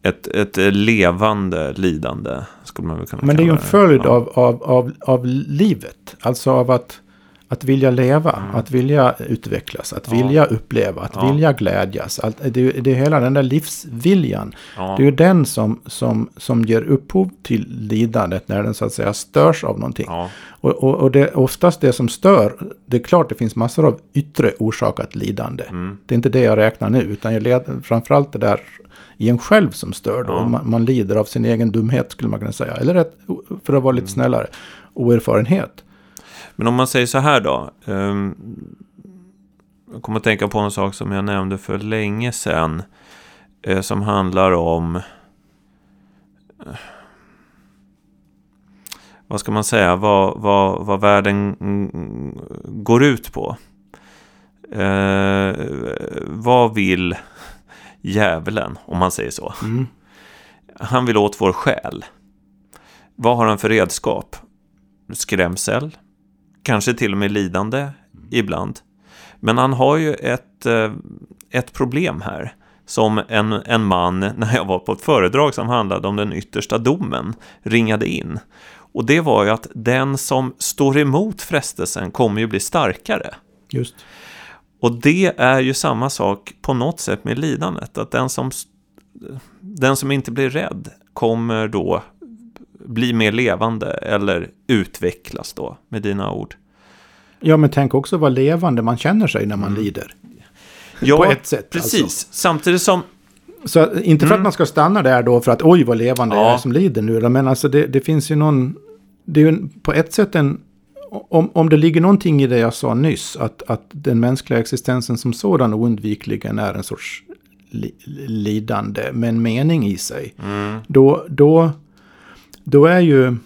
Ett, ett levande lidande skulle man väl kunna Men det är ju en följd ja. av, av, av, av livet. Alltså av att att vilja leva, mm. att vilja utvecklas, att ja. vilja uppleva, att ja. vilja glädjas. Allt, det, det är hela den där livsviljan. Ja. Det är ju den som, som, som ger upphov till lidandet när den så att säga störs av någonting. Och, och, och det, oftast det som stör, det är klart det finns massor av yttre orsakat lidande. Mm. Det är inte det jag räknar nu, utan jag leder framförallt det där i en själv som stör. Då. Man, man, lider av sin egen dumhet skulle man kunna säga. Eller rätt, för att vara lite mm. snällare, oerfarenhet. Men om man säger så här då. Um, jag kommer att tänka på en sak som jag nämnde för länge sedan. Eh, som handlar om... Eh, vad ska man säga? Vad, vad, vad världen går ut på. Eh, vad vill djävulen, om man säger så? Mm. Han vill åt vår själ. Vad har han för redskap? Skrämsel, kanske till och med lidande mm. ibland. Men han har ju ett, eh, ett problem här. Som en, en man, när jag var på ett föredrag som handlade om den yttersta domen, ringade in. Och det var ju att den som står emot frestelsen kommer ju bli starkare. Just. Och det är ju samma sak på något sätt med lidandet. Att den som, den som inte blir rädd kommer då bli mer levande eller utvecklas då med dina ord. Ja, men tänk också vad levande man känner sig när man mm. lider. Ja, på ett sätt. Precis, Alltså. samtidigt som... Så inte för att Mm. man ska stanna där då för att oj vad levande Ja. jag är som lider nu. Men alltså det, det finns ju någon... Det är ju på ett sätt en... Om, om det ligger någonting i det jag sa nyss, att, att den mänskliga existensen som sådan oundvikligen är en sorts li, lidande med en mening i sig. Mm, Då, då, då är ju...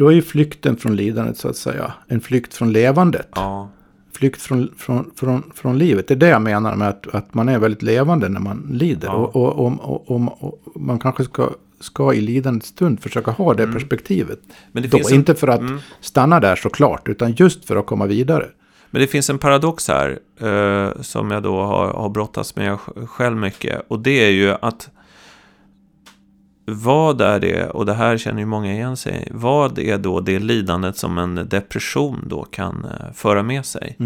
Då är ju flykten från lidandet så att säga en flykt från levandet. ja, Flykt från, från, från, från livet. Det är det jag menar med att, att man är väldigt levande när man lider. Ja. Och, och, och, och, och, man kanske ska, ska i lidandets stund försöka ha det Mm. perspektivet. men det, Då, en, inte för att mm, stanna där såklart, utan just för att komma vidare. men det finns en paradox här eh, som jag då har, har brottats med sj- själv mycket. Och det är ju att vad är det, och det här känner ju många igen sig vad är då det lidandet som en depression då kan eh, föra med sig?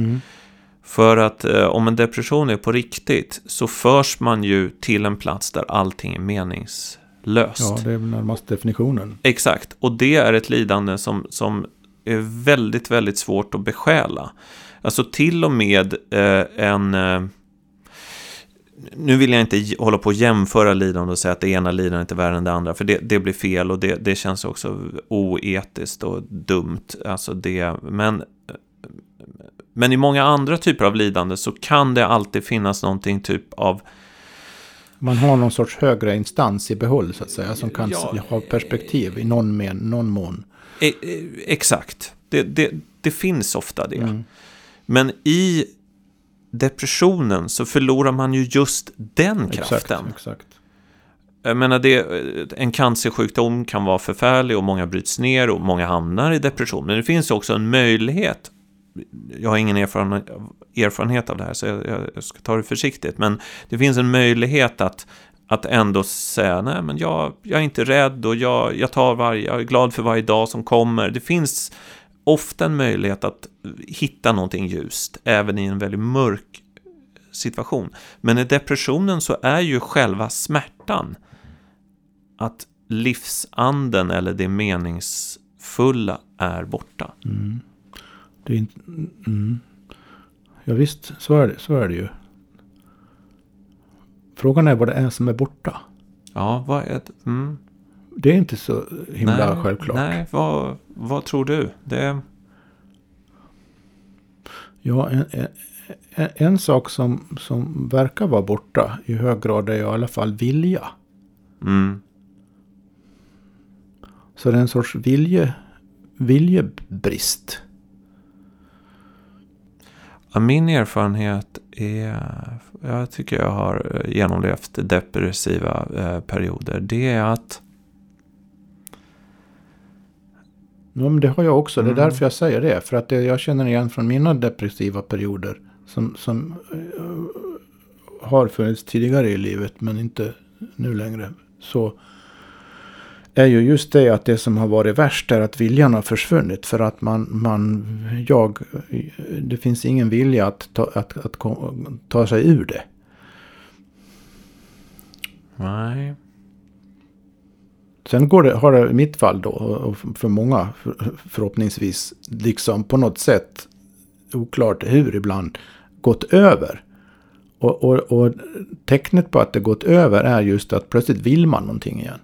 För att eh, om en depression är på riktigt så förs man ju till en plats där allting är meningslöst. Ja, det är närmast definitionen. Exakt, och det är ett lidande som, som är väldigt, väldigt svårt att besjäla. Alltså till och med eh, en... Nu vill jag inte hålla på och jämföra lidande och säga att det ena lidandet är värre än det andra, för det, det blir fel och det, det känns också oetiskt och dumt. Alltså det, men, men i många andra typer av lidande så kan det alltid finnas någonting typ av Man har någon sorts högre instans i behåll så att säga, som kan Ja, ha perspektiv i någon, men, någon mån. E- e- exakt. Det, det, det finns ofta det. Mm. Men i depressionen så förlorar man ju just den Exakt, kraften. exakt. Jag menar, det, en cancersjukdom kan vara förfärlig och många bryts ner och många hamnar i depression. Men det finns också en möjlighet. Jag har ingen erfarenhet, erfarenhet av det här så jag, jag ska ta det försiktigt. Men det finns en möjlighet att, att ändå säga nej men jag, jag är inte rädd och jag, jag, tar varje, jag är glad för varje dag som kommer. Det finns ofta en möjlighet att hitta någonting ljust även i en väldigt mörk situation. Men i depressionen så är ju själva smärtan att livsanden eller det meningsfulla är borta. Mm. Det är inte, mm. Ja visst, så är, det, så är det ju. Frågan är vad det är som är borta. Ja, vad är det? Mm. Det är inte så himla nej, självklart. Nej, vad, vad tror du? Det, Ja, en, en, en sak som, som verkar vara borta i hög grad är i alla fall vilja. mm, Så det är en sorts vilje, viljebrist. min erfarenhet är, jag tycker jag har genomlevt depressiva eh, perioder, det är att Ja, men det har jag också. Det är Mm. därför jag säger det. För att det jag känner igen från mina depressiva perioder. Som, som eh, har funnits tidigare i livet men inte nu längre. Så är ju just det att det som har varit värst är att viljan har försvunnit. För att man, man jag, det finns ingen vilja att ta, att, att kom- ta sig ur det. nej, Sen går det, har det i mitt fall då, och för många förhoppningsvis, liksom på något sätt, oklart hur ibland, gått över. Och, och, och tecknet på att det gått över är just att plötsligt vill man någonting igen.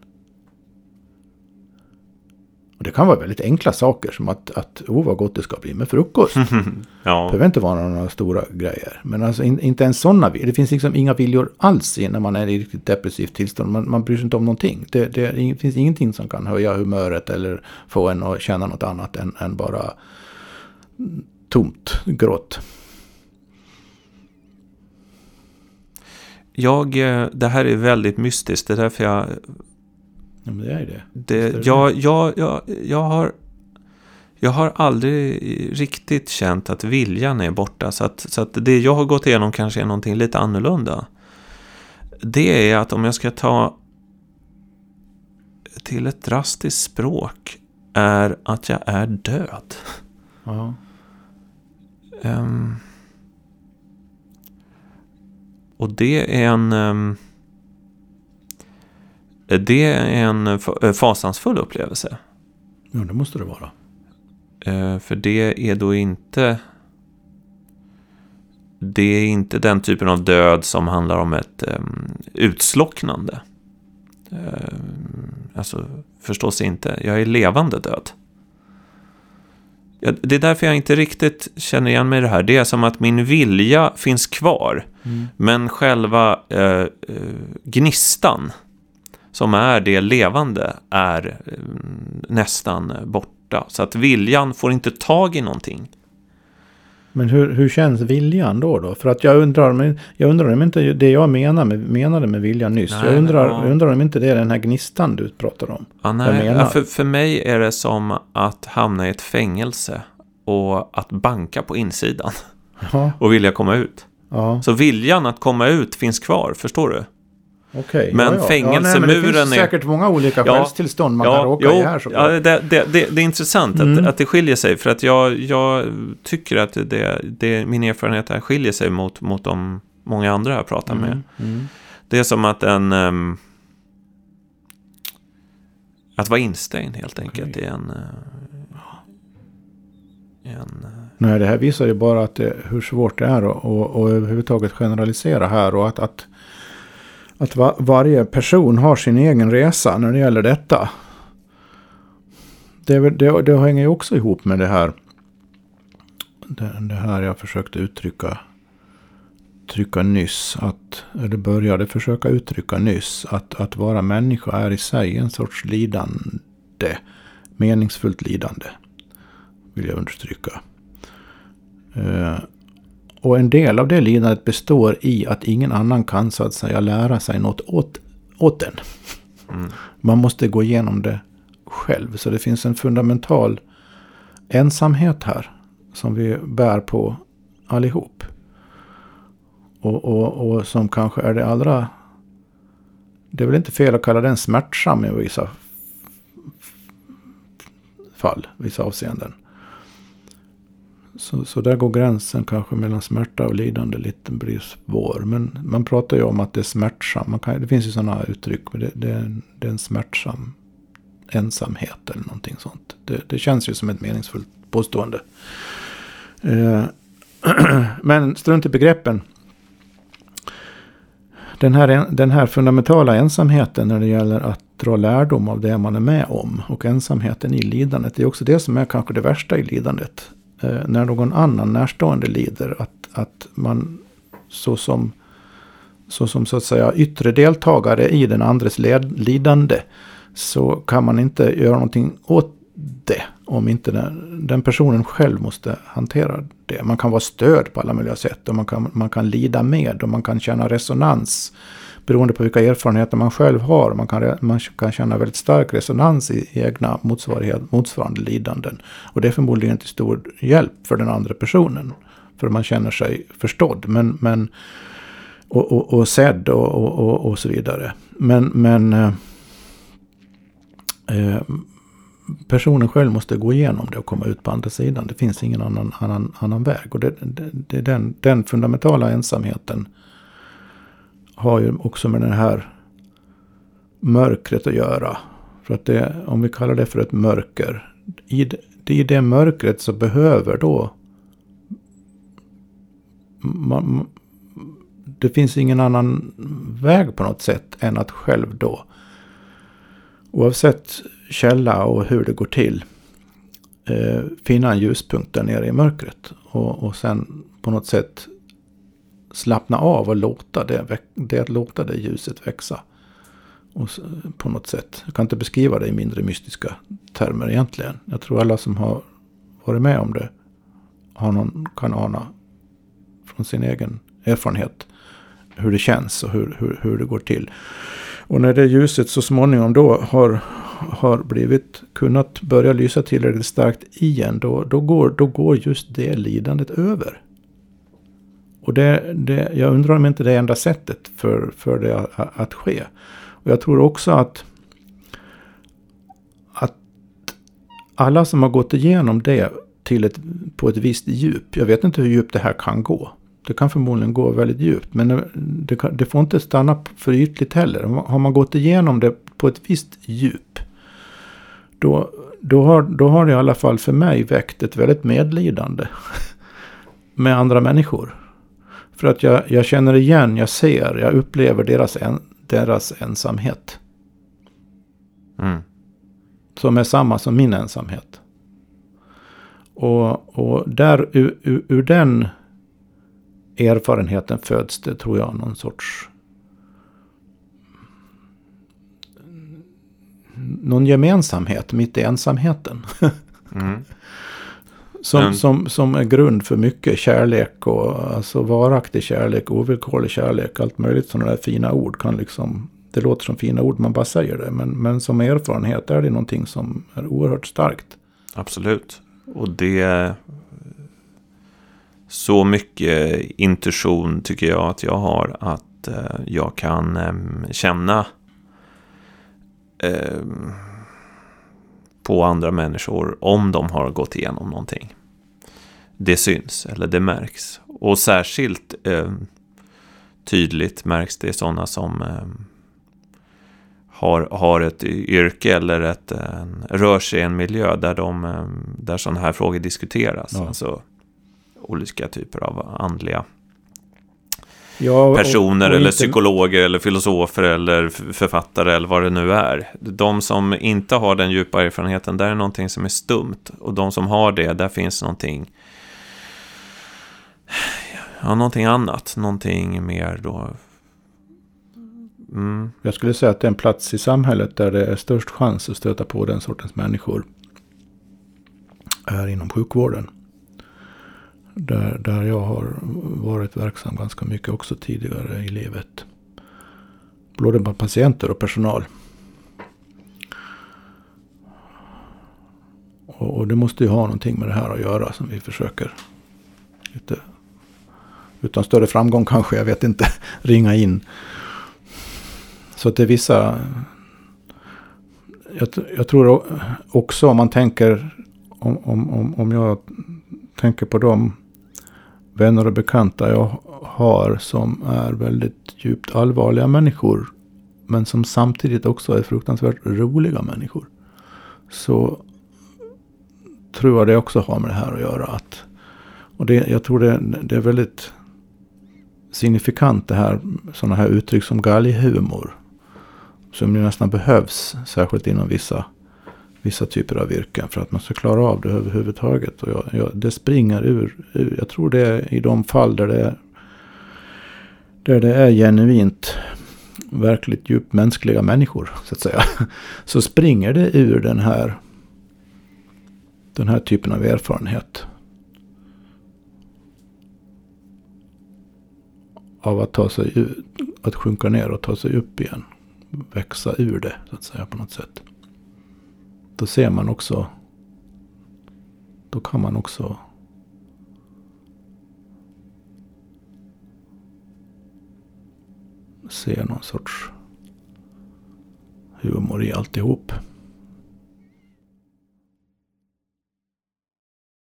Och det kan vara väldigt enkla saker som att, att oh vad gott det ska bli med frukost. Det ja, behöver inte vara några stora grejer. Men alltså in, inte ens sådana. Det finns liksom inga viljor alls när man är i riktigt depressivt tillstånd. Man, man bryr sig inte om någonting. Det, det, ing- finns ingenting som kan höja humöret eller få en att känna något annat än, än bara tomt grått. jag, eh, det här är väldigt mystiskt, det är därför jag Ja, men det är det. Det, det jag, jag, jag, jag, har, jag har aldrig riktigt känt att viljan är borta. Så att, så att det jag har gått igenom kanske är någonting lite annorlunda. Det är att om jag ska ta till ett drastiskt språk är att jag är död. Ja. Ehm, och det är en... ehm, det är en eh, fasansfull upplevelse. ja, det måste det vara. Eh, för det är då inte... det är inte den typen av död som handlar om ett um, utslocknande. Alltså, förstås inte. Jag är levande död. Det är därför jag inte riktigt känner igen mig i det här. Det är som att min vilja finns kvar. Mm. Men själva uh, gnistan, som är det levande, är nästan borta. Så att viljan får inte tag i någonting. Men hur, hur känns viljan då? då? För att jag undrar, jag undrar om inte det jag menar med, menade med viljan nyss. Nej, jag, undrar, ja. jag undrar om inte det är den här gnistan du pratar om. Ja, nej, ja, för, för mig är det som att hamna i ett fängelse och att banka på insidan. Ja. Och vilja komma ut. Så viljan att komma ut finns kvar, förstår du? Okej, men ja, ja. fängelsemuren ja, nej, men det är... säkert många olika ja, själstillstånd man kan råka jo, i här. Såklart. Ja, det, det, det, det, är intressant mm. att, att det skiljer sig. För att jag, jag tycker att det, det, min erfarenhet här skiljer sig mot, mot de många andra jag pratar mm. med. Mm. Det är som att en... Um, att vara instängd helt enkelt okay. i en... Uh, en uh, Nej, det här visar ju bara att det, hur svårt det är att och, och överhuvudtaget generalisera här. Och att, att att va varje person har sin egen resa när det gäller detta. Det, det, det hänger ju också ihop med det här. Det, det, här jag försökte uttrycka trycka nyss. Att, eller började försöka uttrycka nyss. Att, att vara människa är i sig en sorts lidande. Meningsfullt lidande. Vill jag understryka. Eh, och en del av det lidandet består i att ingen annan kan så att säga lära sig något åt, åt en. Mm. Man måste gå igenom det själv. Så det finns en fundamental ensamhet här. Som vi bär på allihop. Och, och, och som kanske är det allra... Det är väl inte fel att kalla den smärtsam i vissa fall, vissa avseenden. Så, så där går gränsen kanske mellan smärta och lidande lite blir svår. Men man pratar ju om att det är smärtsamt. Kan, det finns ju sådana uttryck. Men det, det, det är en smärtsam ensamhet eller någonting sånt. Det, det känns ju som ett meningsfullt påstående. Eh, men strunt i begreppen. Den här, den här fundamentala ensamheten när det gäller att dra lärdom av det man är med om. Och ensamheten i lidandet. Det är också det som är kanske det värsta i lidandet Eh, när någon annan närstående lider. Att, att man så som, så som så att säga yttre deltagare i den andres led, lidande. Så kan man inte göra någonting åt det. Om inte den, den, personen själv måste hantera det. Man kan vara stöd på alla möjliga sätt. Och man kan, man kan lida med och man kan känna resonans beroende på vilka erfarenheter man själv har. Man kan, man kan känna väldigt stark resonans i egna motsvarighet, motsvarande lidanden. Och det är förmodligen till stor hjälp för den andra personen. För man känner sig förstådd. Men, men, och, och, och sedd och, och, och, så vidare. Men, men eh, eh, personen själv måste gå igenom det och komma ut på andra sidan. Det finns ingen annan, annan, annan väg. Och det, det, det är den, den fundamentala ensamheten har ju också med det här mörkret att göra. För att det, om vi kallar det för ett mörker. I det, i det mörkret så behöver då man, det finns ingen annan väg på något sätt än att själv då oavsett källa och hur det går till eh, finna en ljuspunkt där nere i mörkret. Och, och sen på något sätt slappna av och låta det, det, låta det ljuset växa. Och på något sätt. Jag kan inte beskriva det i mindre mystiska termer egentligen. Jag tror alla som har varit med om det har någon, kan ana från sin egen erfarenhet hur det känns och hur, hur, hur det går till. Och när det ljuset så småningom då har, har blivit kunnat börja lysa tillräckligt starkt igen. Då, då, går, då går just det lidandet över. Och det, det, jag undrar om inte det är enda sättet för, för det att, att ske. Och jag tror också att, att alla som har gått igenom det till ett, på ett visst djup. Jag vet inte hur djupt det här kan gå. Det kan förmodligen gå väldigt djupt. Men det, kan, det får inte stanna för ytligt heller. Har man gått igenom det på ett visst djup. Då, då, har, då har det i alla fall för mig väckt ett väldigt medlidande med andra människor. För att jag, jag känner igen, jag ser, jag upplever deras, en, deras ensamhet. Mm. Som är samma som min ensamhet. Och, och där ur, ur, ur den erfarenheten föds det, tror jag, någon sorts... Någon gemensamhet mitt i ensamheten. Mm. Som, Men- som, som är grund för mycket kärlek och alltså varaktig kärlek, ovillkorlig kärlek, allt möjligt sådana där fina ord kan liksom, det låter som fina ord man bara säger det, men, men som erfarenhet är det någonting som är oerhört starkt. Absolut. Och det... Så mycket intuition tycker jag att jag har att eh, jag kan em, känna em, på andra människor om de har gått igenom någonting. Det syns eller det märks. Och särskilt em, tydligt märks det sådana som em, har, har ett yrke eller ett, en, rör sig i en miljö där, de, eh, där sådana här frågor diskuteras. Ja. Alltså olika typer av andliga Ja, personer och eller inte- psykologer eller filosofer eller författare eller vad det nu är. De som inte har den djupa erfarenheten, där är någonting som är stumt. Och de som har det, där finns någonting Ja, någonting annat, någonting mer då mm, Jag skulle säga att det är en plats i samhället där det är störst chans att stöta på den sortens människor. Är inom sjukvården. Där, där jag har varit verksam ganska mycket också tidigare i livet. Både bland patienter och personal. Och, och det måste ju ha någonting med det här att göra som vi försöker. Lite, utan större framgång kanske, jag vet inte, ringa in. Så att det är vissa... Jag, jag tror också om man tänker... Om, om, om, jag tänker på dem vänner och bekanta jag har som är väldigt djupt allvarliga människor. Men som samtidigt också är fruktansvärt roliga människor. Så tror jag det också har med det här att göra. Att, och det, jag tror det, det är väldigt signifikant det här. Sådana här uttryck som galghumor. Som ju nästan behövs, särskilt inom vissa, vissa typer av yrken. För att man ska klara av det överhuvudtaget. Och jag, jag, det springer ur, ur, jag tror det är i de fall där det är, där det är genuint, verkligt djupt mänskliga människor, så att säga. Så springer det ur den här, den här typen av erfarenhet. Av att ta sig ut, att sjunka ner och ta sig upp igen växa ur det så att säga på något sätt. Då ser man också. Då kan man också. Se någon sorts humor i alltihop.